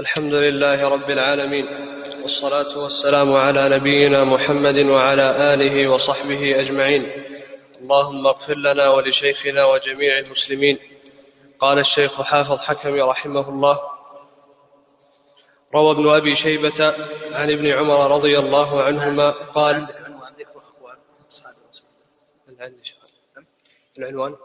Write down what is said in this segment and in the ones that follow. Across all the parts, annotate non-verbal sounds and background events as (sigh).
الحمد لله رب العالمين والصلاة والسلام على نبينا محمد وعلى آله وصحبه أجمعين. اللهم اغفر لنا ولشيخنا وجميع المسلمين. قال الشيخ حافظ حكم رحمه الله روى ابن أبي شيبة عن ابن عمر رضي الله عنهما قال ذكر. العنوان؟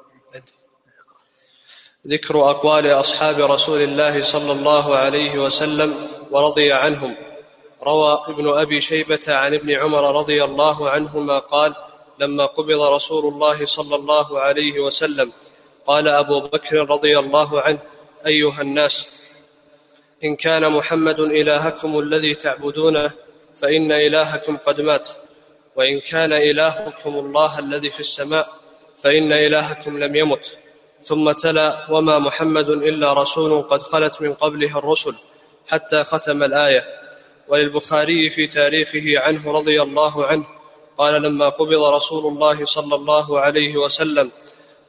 ذكر أقوال أصحاب رسول الله صلى الله عليه وسلم ورضي عنهم. روى ابن أبي شيبة عن ابن عمر رضي الله عنهما قال لما قبض رسول الله صلى الله عليه وسلم قال أبو بكر رضي الله عنه أيها الناس إن كان محمد إلهكم الذي تعبدونه فإن إلهكم قد مات وإن كان إلهكم الله الذي في السماء فإن إلهكم لم يمت. ثم تلا وما محمد إلا رسول قد خلت من قبله الرسل حتى ختم الآية. وللبخاري في تاريخه عنه رضي الله عنه قال لما قبض رسول الله صلى الله عليه وسلم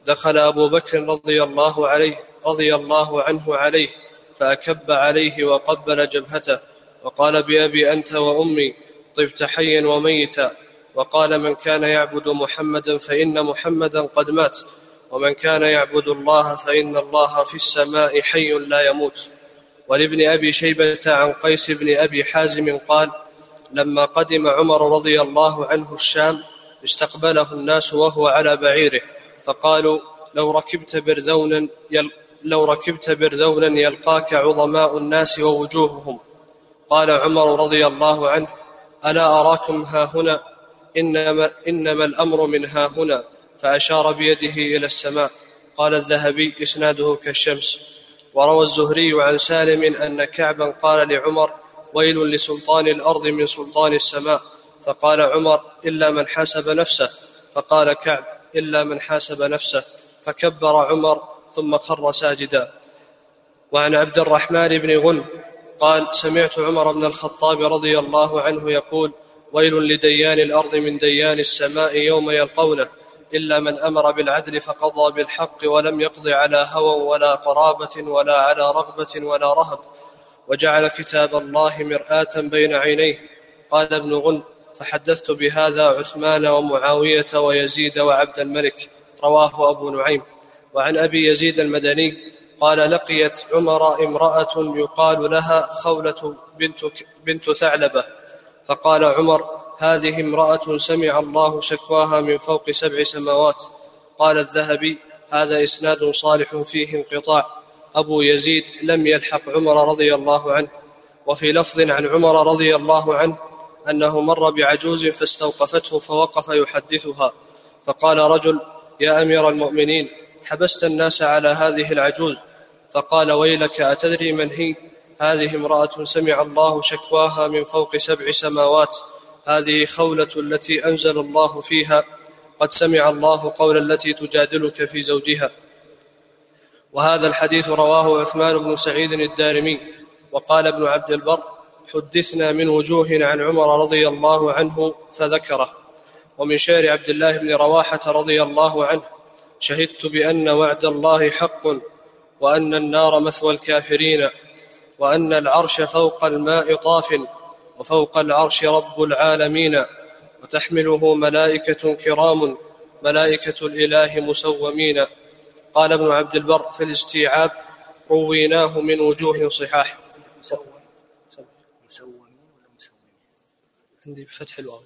دخل أبو بكر رضي الله عليه رضي الله عنه عليه فأكب عليه وقبل جبهته وقال بأبي أنت وأمي طبت حيا وميتا وقال من كان يعبد محمدا فإن محمدا قد مات ومن كان يعبد الله فإن الله في السماء حي لا يموت. ولابن أبي شيبة عن قيس بن أبي حازم قال لما قدم عمر رضي الله عنه الشام استقبله الناس وهو على بعيره فقالوا لو ركبت برذونا يل لو ركبت برذونا يلقاك عظماء الناس ووجوههم. قال عمر رضي الله عنه ألا أراكم ها هنا؟ انما, إنما الأمر من ها هنا. فأشار بيده إلى السماء. قال الذهبي إسناده كالشمس. وروى الزهري عن سالم أن كعبا قال لعمر ويل لسلطان الأرض من سلطان السماء فقال عمر إلا من حاسب نفسه فقال كعب إلا من حاسب نفسه فكبر عمر ثم خر ساجدا. وعن عبد الرحمن بن غن قال سمعت عمر بن الخطاب رضي الله عنه يقول ويل لديان الأرض من ديان السماء يوم يلقونه إلا من أمر بالعدل فقضى بالحق ولم يقض على هوى ولا قرابة ولا على رغبة ولا رهب وجعل كتاب الله مرآة بين عينيه. قال ابن غن فحدثت بهذا عثمان ومعاوية ويزيد وعبد الملك. رواه أبو نعيم. وعن أبي يزيد المدني قال لقيت عمر امرأة يقال لها خولة بنت بنت ثعلبة. فقال عمر هذه امرأة سمع الله شكواها من فوق سبع سماوات. قال الذهبي هذا إسناد صالح فيه انقطاع. أبو يزيد لم يلحق عمر رضي الله عنه. وفي لفظ عن عمر رضي الله عنه أنه مر بعجوز فاستوقفته فوقف يحدثها. فقال رجل يا أمير المؤمنين حبست الناس على هذه العجوز. فقال ويلك أتدري من هي؟ هذه امرأة سمع الله شكواها من فوق سبع سماوات. هذه خولة التي أنزل الله فيها. قد سمع الله قول التي تجادلك في زوجها. وهذا الحديث رواه عثمان بن سعيد الدارمي. وقال ابن عبد البر حدثنا من وجوه عن عمر رضي الله عنه فذكره. ومن شعر عبد الله بن رواحة رضي الله عنه شهدت بأن وعد الله حق وأن النار مثوى الكافرين وأن العرش فوق الماء طاف. وفوق العرش رب العالمين وتحمله ملائكة كرام ملائكة الإله مسومين. قال ابن عبد البر في الاستيعاب رويناه من وجوه صحاح. عندي بفتح الواو.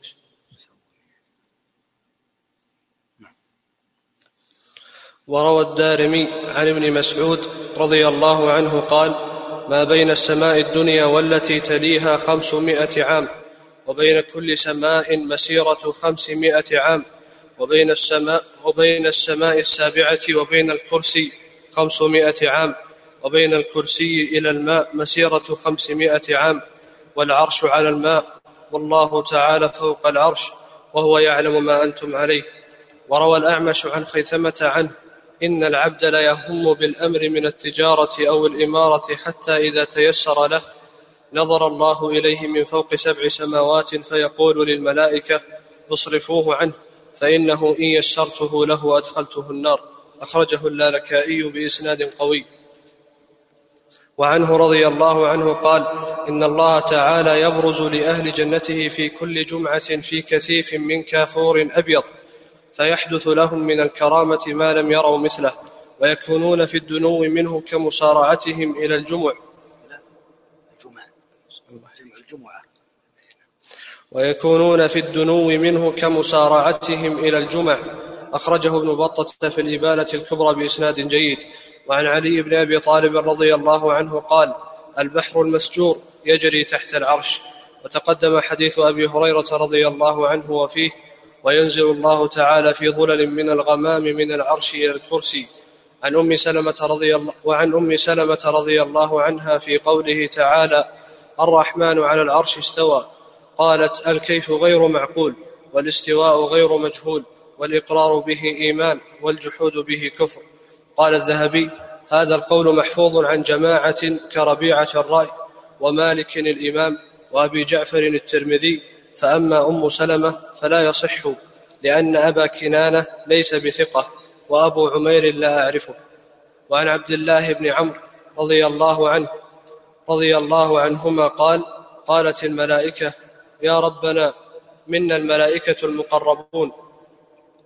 وروى الدارمي عن ابن مسعود رضي الله عنه قال ما بين السماء الدنيا والتي تليها خمسمائة عام وبين كل سماء مسيرة خمسمائة عام وبين السماء وبين السماء السابعة وبين الكرسي خمسمائة عام وبين الكرسي إلى الماء مسيرة خمسمائة عام والعرش على الماء والله تعالى فوق العرش وهو يعلم ما أنتم عليه. وروى الأعمش عن خيثمة عنه إن العبد ليهم بالأمر من التجارة أو الإمارة حتى إذا تيسر له. نظر الله إليه من فوق سبع سماوات فيقول للملائكة أصرفوه عنه فإنه إن يسرته له أدخلته النار. أخرجه اللالكائي بإسناد قوي. وعنه رضي الله عنه قال إن الله تعالى يبرز لأهل جنته في كل جمعة في كثيف من كافور أبيض. فيحدث لهم من الكرامة ما لم يروا مثله ويكونون في الدنو منه كمسارعتهم إلى الجمع. الجمعة الجمعة ويكونون في الدنو منه كمسارعتهم إلى الجمع. أخرجه ابن بطة في الإبانة الكبرى بإسناد جيد. وعن علي بن أبي طالب رضي الله عنه قال البحر المسجور يجري تحت العرش. وتقدم حديث أبي هريرة رضي الله عنه وفيه وينزل الله تعالى في ظلل من الغمام من العرش إلى الكرسي. عن أم سلمة رضي الله وعن أم سلمة رضي الله عنها في قوله تعالى الرحمن على العرش استوى. قالت الكيف غير معقول والاستواء غير مجهول والإقرار به إيمان والجحود به كفر. قال الذهبي هذا القول محفوظ عن جماعة كربيعة الرأي ومالك الإمام وأبي جعفر الترمذي فأما أم سلمة فلا يصح لأن أبا كنانة ليس بثقة وأبو عمير لا أعرفه. وعن عبد الله بن عمرو رضي الله عنه رضي الله عنهما قال قالت الملائكة يا ربنا منا الملائكة المقربون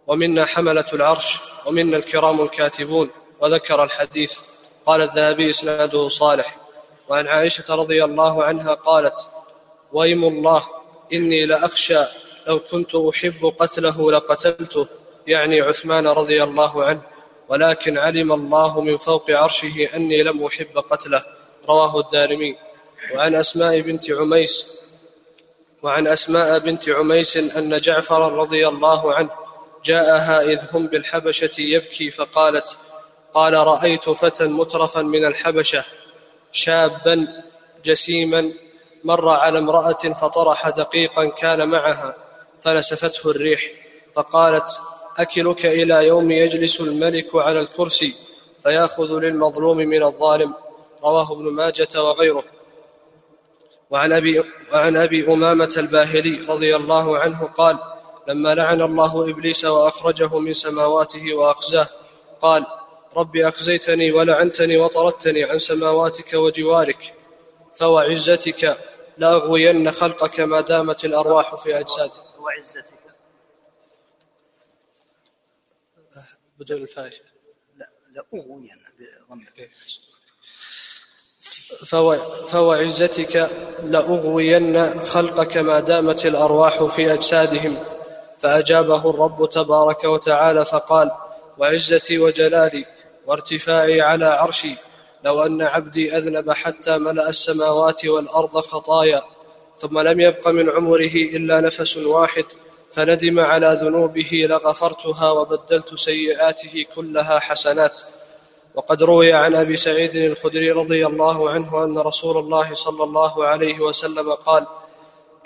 ومنا حملة العرش ومنا الكرام الكاتبون وذكر الحديث. قال الذهبي إسناده صالح. وعن عائشة رضي الله عنها قالت ويم الله إني لاخشى لو كنت أحب قتله لقتلته يعني عثمان رضي الله عنه. ولكن علم الله من فوق عرشه أني لم أحب قتله. رواه الدارمي. وعن أسماء بنت عميس وعن أسماء بنت عميس أن جعفر رضي الله عنه جاءها إذ هم بالحبشة يبكي فقالت قال رأيت فتى مترفا من الحبشة شابا جسيما مر على امرأة فطرح دقيقا كان معها فنسفته الريح فقالت أكلك إلى يوم يجلس الملك على الكرسي فيأخذ للمظلوم من الظالم. رواه ابن ماجة وغيره. وعن أبي وعن أبي أمامة الباهلي رضي الله عنه قال لما لعن الله إبليس وأخرجه من سماواته وأخزاه قال رب أخزيتني ولعنتني وطردتني عن سماواتك وجوارك فوعزتك لأغوين خلقك ما دامت الأرواح في أجسادك. وعزتك. بدون الفاء لا لأغوين بضم. فو- فوعزتك لأغوين خلقك ما دامت الأرواح في أجسادهم. فأجابه الرب تبارك وتعالى فقال وعزتي وجلالي وارتفاعي على عرشي لو أن عبدي أذنب حتى ملأ السماوات والأرض خطايا ثم لم يبق من عمره إلا نفس واحد فندم على ذنوبه لغفرتها وبدلت سيئاته كلها حسنات. وقد روي عن أبي سعيد الخدري رضي الله عنه أن رسول الله صلى الله عليه وسلم قال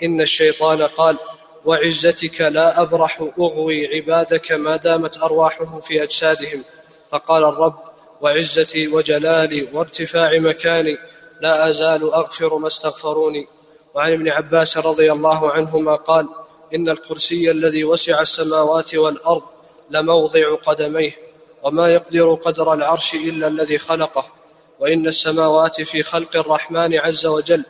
إن الشيطان قال وعزتك لا أبرح أغوي عبادك ما دامت أرواحهم في أجسادهم. فقال الرب وعزتي وجلالي وارتفاع مكاني لا أزال أغفر ما استغفروني. وعن ابن عباس رضي الله عنهما قال إن الكرسي الذي وسع السماوات والأرض لموضع قدميه وما يقدر قدر العرش إلا الذي خلقه. وإن السماوات في خلق الرحمن عز وجل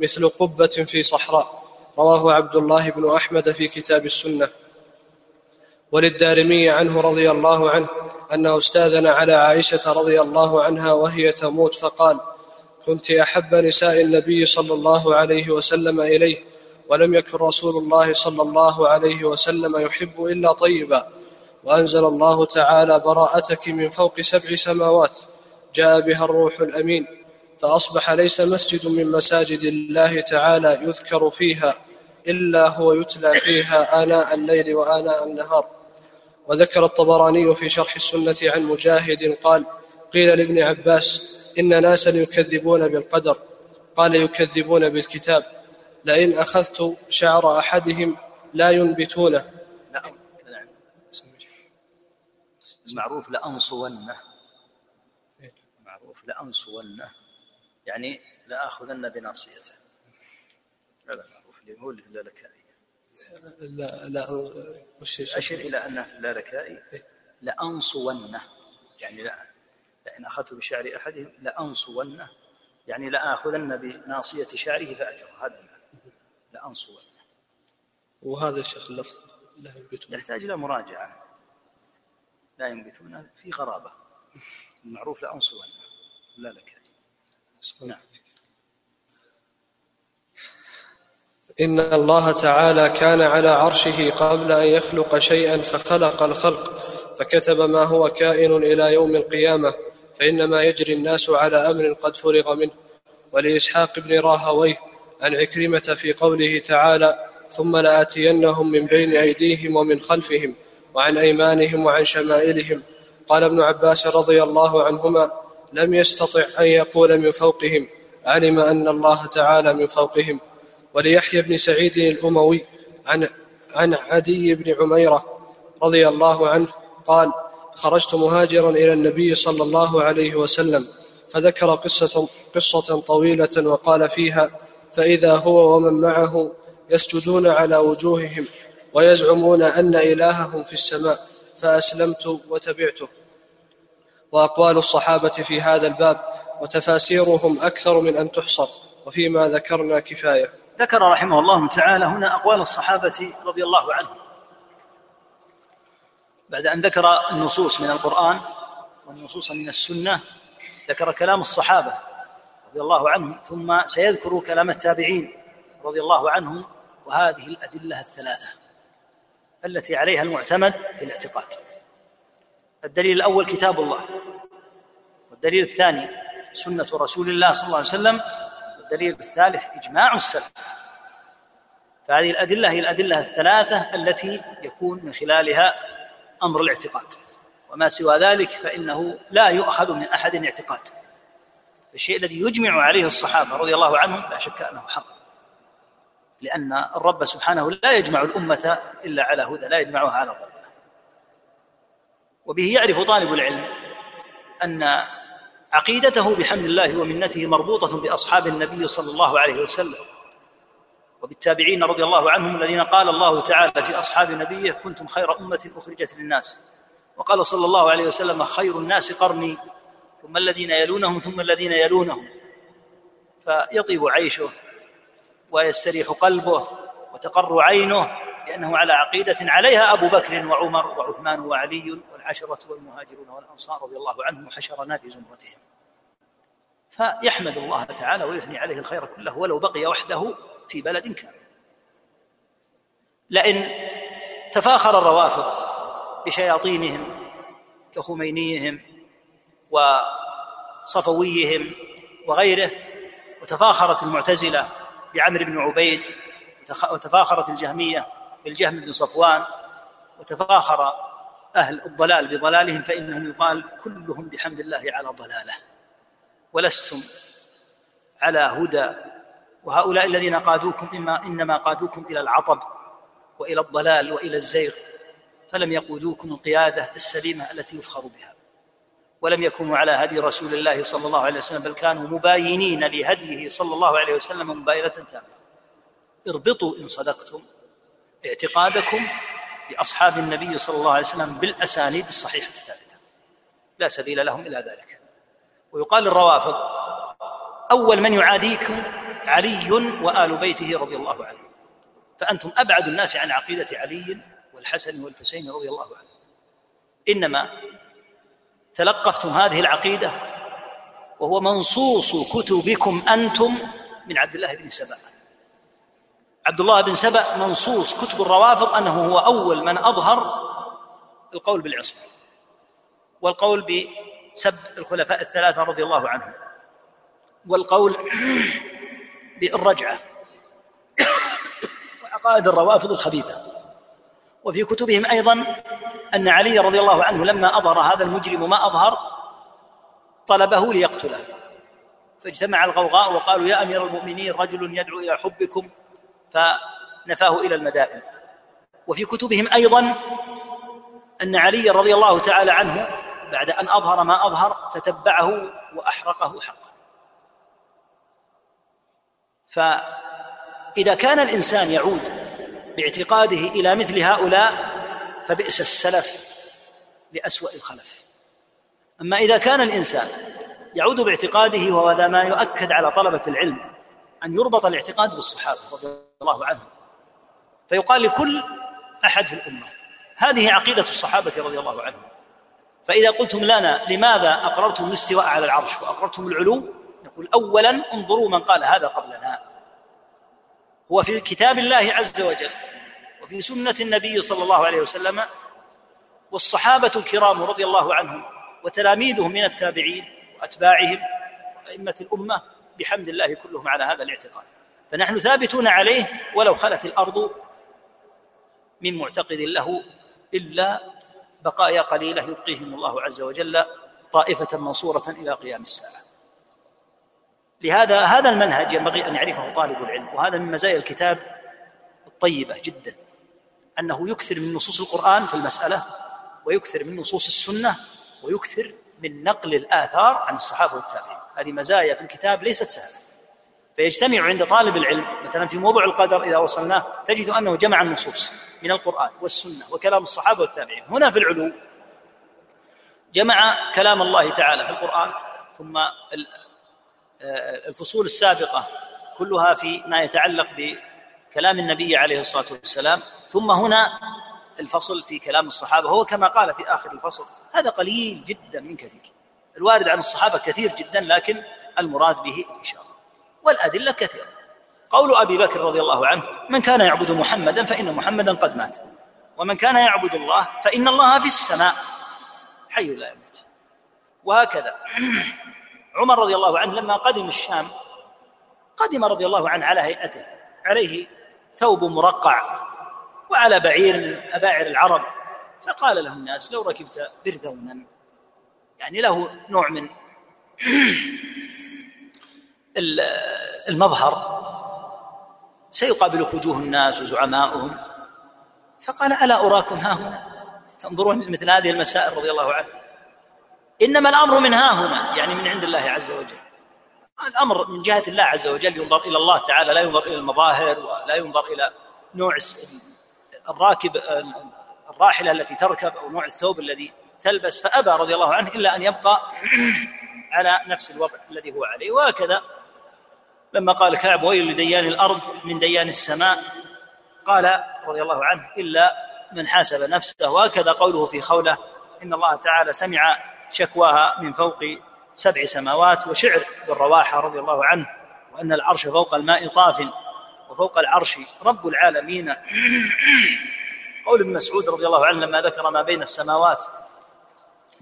مثل قبة في صحراء. رواه عبد الله بن أحمد في كتاب السنة. وللدارمي عنه رضي الله عنه انه استاذن على عائشة رضي الله عنها وهي تموت فقال كنت أحب نساء النبي صلى الله عليه وسلم إليه ولم يكن رسول الله صلى الله عليه وسلم يحب إلا طيبا وأنزل الله تعالى براءتك من فوق سبع سماوات جاء بها الروح الأمين فأصبح ليس مسجد من مساجد الله تعالى يذكر فيها إلا هو يتلى فيها آناء الليل وآناء النهار. وذكر الطبراني في شرح السنة عن مجاهد قال قيل لابن عباس إن ناسا يكذبون بالقدر قال يكذبون بالكتاب لئن أخذت شعر أحدهم لا ينبتونه. لا كذا المعروف لأنصونه معروف لأنصونه يعني لآخذن بناصيته. هذا معروف هو اللالكائي لا لا؟ أشر إلى أنه في اللالكائي لأنصونه يعني لا لئن أخذت بشعر أحدهم لأنصونه يعني لآخذن بناصية شعره فأجره هذا المعنى. لأنصون. وهذا الشيخ اللفظ لا ينبتون. يحتاج إلى مراجعة. لا ينبتون في غرابة. المعروف لأنصون لا لك نعم. إن الله تعالى كان على عرشه قبل أن يخلق شيئا فخلق الخلق فكتب ما هو كائن إلى يوم القيامة فإنما يجري الناس على أمر قد فرغ منه. ولإسحاق بن راهويه عن عكرمة في قوله تعالى ثم لآتينهم من بين أيديهم ومن خلفهم وعن أيمانهم وعن شمائلهم قال ابن عباس رضي الله عنهما لم يستطع أن يقول من فوقهم علم أن الله تعالى من فوقهم وليحيى بن سعيد الأموي عن عن عدي بن عميرة رضي الله عنه قال خرجت مهاجرا إلى النبي صلى الله عليه وسلم فذكر قصة قصة طويلة وقال فيها فإذا هو ومن معه يسجدون على وجوههم ويزعمون أن إلههم في السماء فأسلمت وتبعته. وأقوال الصحابة في هذا الباب وتفاسيرهم أكثر من أن تحصر وفيما ذكرنا كفاية. ذكر رحمه الله تعالى هنا أقوال الصحابة رضي الله عنهم. بعد أن ذكر النصوص من القرآن والنصوص من السنة ذكر كلام الصحابة رضي الله عنهم ثم سيذكر كلام التابعين رضي الله عنهم وهذه الأدلة الثلاثة التي عليها المعتمد في الاعتقاد. الدليل الأول كتاب الله والدليل الثاني سنة رسول الله صلى الله عليه وسلم والدليل الثالث إجماع السلف. فهذه الأدلة هي الأدلة الثلاثة التي يكون من خلالها أمر الاعتقاد. وما سوى ذلك فإنه لا يؤخذ من أحد اعتقاد الشيء الذي يجمع عليه الصحابة رضي الله عنهم لا شك أنه حق. لأن الرب سبحانه لا يجمع الأمة إلا على هدى لا يجمعها على ضلالة. وبه يعرف طالب العلم أن عقيدته بحمد الله ومنته مربوطة بأصحاب النبي صلى الله عليه وسلم. وبالتابعين رضي الله عنهم الذين قال الله تعالى في أصحاب نبيه كنتم خير أمة أخرجت للناس. وقال صلى الله عليه وسلم خير الناس قرني ثم الذين يلونهم ثم الذين يلونهم. فيطيب عيشه ويستريح قلبه وتقر عينه لأنه على عقيدة عليها أبو بكر وعمر وعثمان وعلي والعشرة والمهاجرون والأنصار رضي الله عنهم وحشرنا في زمرتهم. فيحمد الله تعالى ويثني عليه الخير كله ولو بقي وحده في بلد كامل. لئن تفاخر الروافض بشياطينهم كخمينيهم وصفويهم وغيره وتفاخرت المعتزلة بعمرو بن عبيد وتفاخرت الجهمية بالجهم بن صفوان وتفاخر أهل الضلال بضلالهم فإنهم يقال كلهم بحمد الله على ضلاله ولستم على هدى وهؤلاء الذين قادوكم إما إنما قادوكم إلى العطب وإلى الضلال وإلى الزيغ فلم يقودوكم القيادة السليمة التي يفخر بها ولم يكونوا على هدي رسول الله صلى الله عليه وسلم بل كانوا مباينين لهديه صلى الله عليه وسلم مباينة تامة. اربطوا إن صدقتم اعتقادكم بأصحاب النبي صلى الله عليه وسلم بالأسانيد الصحيحة الثابتة. لا سبيل لهم إلى ذلك. ويقال للروافض أول من يعاديكم علي وآل بيته رضي الله عنه. فأنتم أبعد الناس عن عقيدة علي والحسن والحسين رضي الله عنه. إنما تلقفتم هذه العقيدة وهو منصوص كتبكم أنتم من عبد الله بن سبأ. عبد الله بن سبأ منصوص كتب الروافض أنه هو أول من أظهر القول بالعصمة والقول بسب الخلفاء الثلاثة رضي الله عنهم والقول (coughs) بالرجعة (coughs) وعقائد الروافض الخبيثة وفي كتبهم أيضا أن علي رضي الله عنه لما أظهر هذا المجرم ما أظهر طلبه ليقتله فاجتمع الغوغاء وقالوا يا أمير المؤمنين رجل يدعو إلى حبكم فنفاه إلى المدائن. وفي كتبهم أيضا أن علي رضي الله تعالى عنه بعد أن أظهر ما أظهر تتبعه وأحرقه حقا. فإذا كان الإنسان يعود باعتقاده إلى مثل هؤلاء فبئس السلف لأسوأ الخلف. أما إذا كان الإنسان يعود باعتقاده وهو هذا ما يؤكد على طلبة العلم أن يربط الاعتقاد بالصحابة رضي الله عنهم. فيقال لكل أحد في الأمة هذه عقيدة الصحابة رضي الله عنهم. فإذا قلتم لنا لماذا أقررتم الاستواء على العرش وأقررتم العلو نقول أولا انظروا من قال هذا قبلنا. هو في كتاب الله عز وجل وفي سنة النبي صلى الله عليه وسلم والصحابة الكرام رضي الله عنهم وتلاميذهم من التابعين وأتباعهم وأئمة الأمة بحمد الله كلهم على هذا الاعتقاد. فنحن ثابتون عليه ولو خلت الأرض من معتقد له إلا بقايا قليلة يبقيهم الله عز وجل طائفة منصورة إلى قيام الساعة. لهذا هذا المنهج ينبغي أن يعرفه طالب العلم وهذا من مزايا الكتاب الطيبة جدا أنه يكثر من نصوص القرآن في المسألة ويكثر من نصوص السنة ويكثر من نقل الآثار عن الصحابة والتابعين. هذه مزايا في الكتاب ليست سهلة. فيجتمع عند طالب العلم مثلا في موضوع القدر إذا وصلناه تجد أنه جمع النصوص من القرآن والسنة وكلام الصحابة والتابعين. هنا في العلو جمع كلام الله تعالى في القرآن ثم الفصول السابقة كلها في ما يتعلق بكلام النبي عليه الصلاة والسلام ثم هنا الفصل في كلام الصحابة هو كما قال في آخر الفصل هذا قليل جدا من كثير. الوارد عن الصحابة كثير جدا لكن المراد به الإشارة والأدلة كثيرة. قول أبي بكر رضي الله عنه من كان يعبد محمدا فإن محمدا قد مات ومن كان يعبد الله فإن الله في السماء حي لا يموت. وهكذا. (clears throat) عمر رضي الله عنه لما قدم الشام قدم رضي الله عنه على هيئته. عليه ثوب مرقع وعلى بعير من أباعر العرب. فقال له الناس لو ركبت برذونا يعني له نوع من المظهر. سيقابلك وجوه الناس وزعماؤهم. فقال ألا أراكم ها هنا تنظرون مثل هذه المسائل رضي الله عنه. إنما الأمر من ها هنا يعني من عند الله عز وجل. الأمر من جهة الله عز وجل. ينظر إلى الله تعالى لا ينظر إلى المظاهر ولا ينظر إلى نوع الراكب الراحلة التي تركب أو نوع الثوب الذي تلبس فأبى رضي الله عنه إلا أن يبقى على نفس الوضع الذي هو عليه. وهكذا لما قال كعب ويل لديان الأرض من ديان السماء قال رضي الله عنه إلا من حاسب نفسه. وهكذا قوله في خوله إن الله تعالى سمع شكواها من فوق سبع سماوات وشعر بالرواحة رضي الله عنه وأن العرش فوق الماء طاف وفوق العرش رب العالمين. قول ابن مسعود رضي الله عنه لما ذكر ما بين السماوات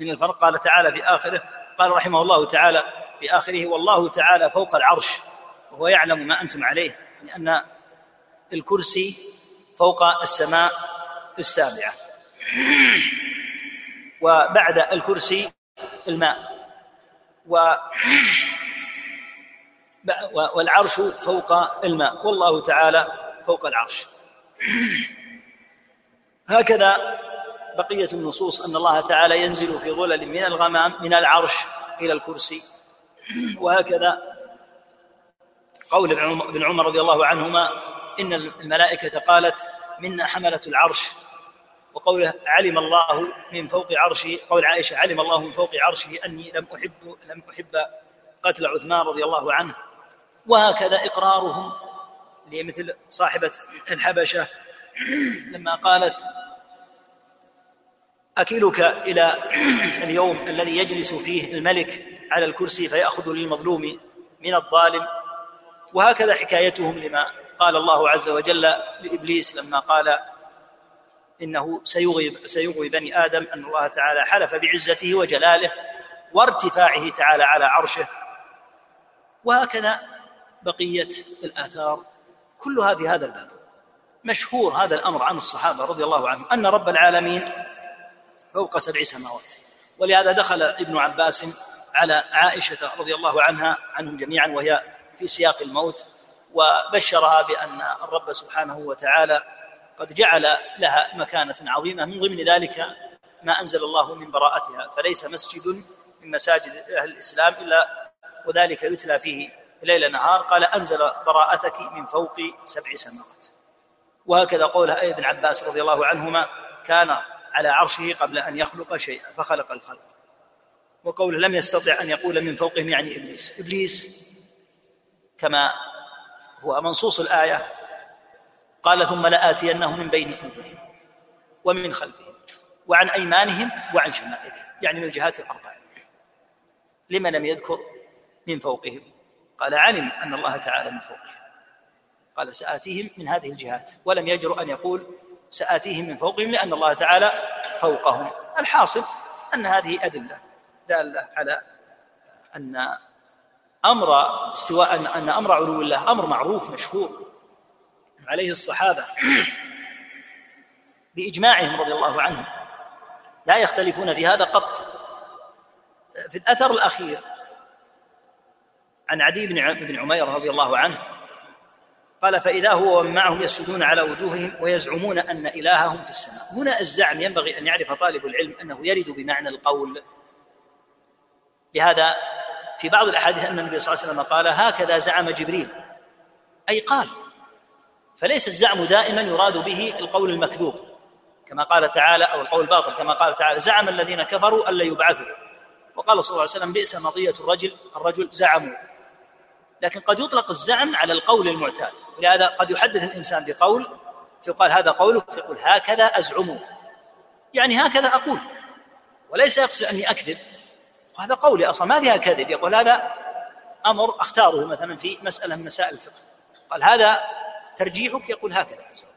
من الفرق قال تعالى في آخره قال رحمه الله تعالى في آخره والله تعالى فوق العرش وهو يعلم ما أنتم عليه. لأن الكرسي فوق السماء السابعة. وبعد الكرسي الماء. و والعرش فوق الماء. والله تعالى فوق العرش. هكذا بقية النصوص أن الله تعالى ينزل في ظلل من الغمام من العرش إلى الكرسي. وهكذا قول ابن عمر رضي الله عنهما إن الملائكة قالت منا حملة العرش. وقوله علم الله من فوق عرشه قول عائشة علم الله من فوق عرشه أني لم أحب لم أحب قتل عثمان رضي الله عنه. وهكذا إقرارهم لمثل صاحبة الحبشة لما قالت أكلك إلى اليوم الذي يجلس فيه الملك على الكرسي فيأخذ للمظلوم من الظالم. وهكذا حكايتهم لما قال الله عز وجل لإبليس لما قال إنه سيغوي, سيغوي بني آدم أن الله تعالى حلف بعزته وجلاله وارتفاعه تعالى على عرشه. وهكذا بقية الآثار كلها في هذا الباب. مشهور هذا الأمر عن الصحابة رضي الله عنهم أن رب العالمين فوق سبع سماوات. ولهذا دخل ابن عباس على عائشة رضي الله عنها عنهم جميعا وهي في سياق الموت وبشرها بأن الرب سبحانه وتعالى قد جعل لها مكانة عظيمة من ضمن ذلك ما أنزل الله من براءتها. فليس مسجد من مساجد أهل الإسلام إلا وذلك يتلى فيه ليل نهار. قال أنزل براءتك من فوق سبع سماوات. وهكذا قولها أي ابن عباس رضي الله عنهما كان على عرشه قبل أن يخلق شيئا فخلق الخلق. وقوله لم يستطع أن يقول من فوقهم يعني إبليس. إبليس كما هو منصوص الآية قال ثم لآتينهم من بين أيديهم ومن خلفهم وعن أيمانهم وعن شمائلهم. يعني من الجهات الأربع. لما لم يذكر؟ من فوقهم. قال علم أن الله تعالى من فوقهم. قال سآتيهم من هذه الجهات. ولم يجرؤ أن يقول سآتيهم من فوقهم لأن الله تعالى فوقهم. الحاصل أن هذه أدلة دالة على أن أمر استواء أن أمر علو الله أمر معروف مشهور. عليه الصحابة (clears throat) بإجماعهم رضي الله عنهم. لا يختلفون في هذا قط. في الأثر الأخير عن عدي بن عمير رضي الله عنه قال فإذا هو ومن معهم يسجدون على وجوههم ويزعمون أن إلههم في السماء. هنا الزعم ينبغي أن يعرف طالب العلم أنه يرد بمعنى القول. لهذا في بعض الأحاديث أن النبي صلى الله عليه وسلم قال هكذا زعم جبريل. أي قال فليس الزعم دائما يراد به القول المكذوب كما قال تعالى أو القول الباطل كما قال تعالى زعم الذين كفروا أن لا يبعثوا. وقال صلى الله عليه وسلم بئس مطية الرجل الرجل زعموا. لكن قد يطلق الزعم على القول المعتاد. ولهذا قد يحدث الإنسان بقول فيقال هذا قولك يقول هكذا أزعم. يعني هكذا أقول. وليس يقصد أني أكذب. وهذا قولي أصلا ما فيها كذب. يقول هذا أمر أختاره مثلا في مسألة من مسائل الفقه. قال هذا ترجيحك يقول هكذا أزعم.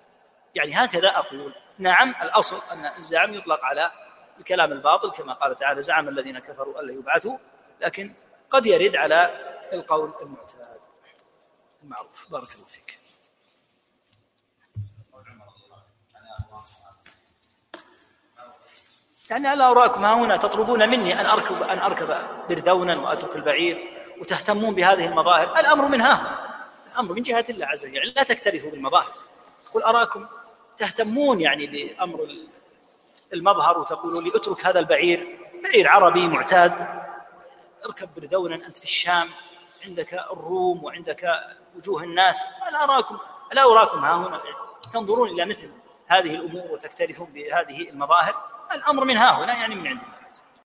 يعني هكذا أقول. نعم الأصل أن الزعم يطلق على الكلام الباطل كما قال تعالى زعم الذين كفروا ألا يبعثوا لكن قد يرد على القول المعتاد المعروف. بارك الله فيك. يعني ألا أراكم ها هنا تطلبون مني أن أركب أن أركب بردونا وأترك البعير وتهتمون بهذه المظاهر. الأمر من ها الأمر من جهة الله عز وجل. لا تكترثوا بالمظاهر. تقول أراكم تهتمون يعني بأمر المظهر وتقولوا لي اترك هذا البعير. بعير عربي معتاد. اركب بردونا أنت في الشام. عندك الروم وعندك وجوه الناس. ألا أراكم ألا أراكم ها هنا. تنظرون إلى مثل هذه الأمور وتكترثون بهذه المظاهر. الأمر من ها هنا يعني من عند الله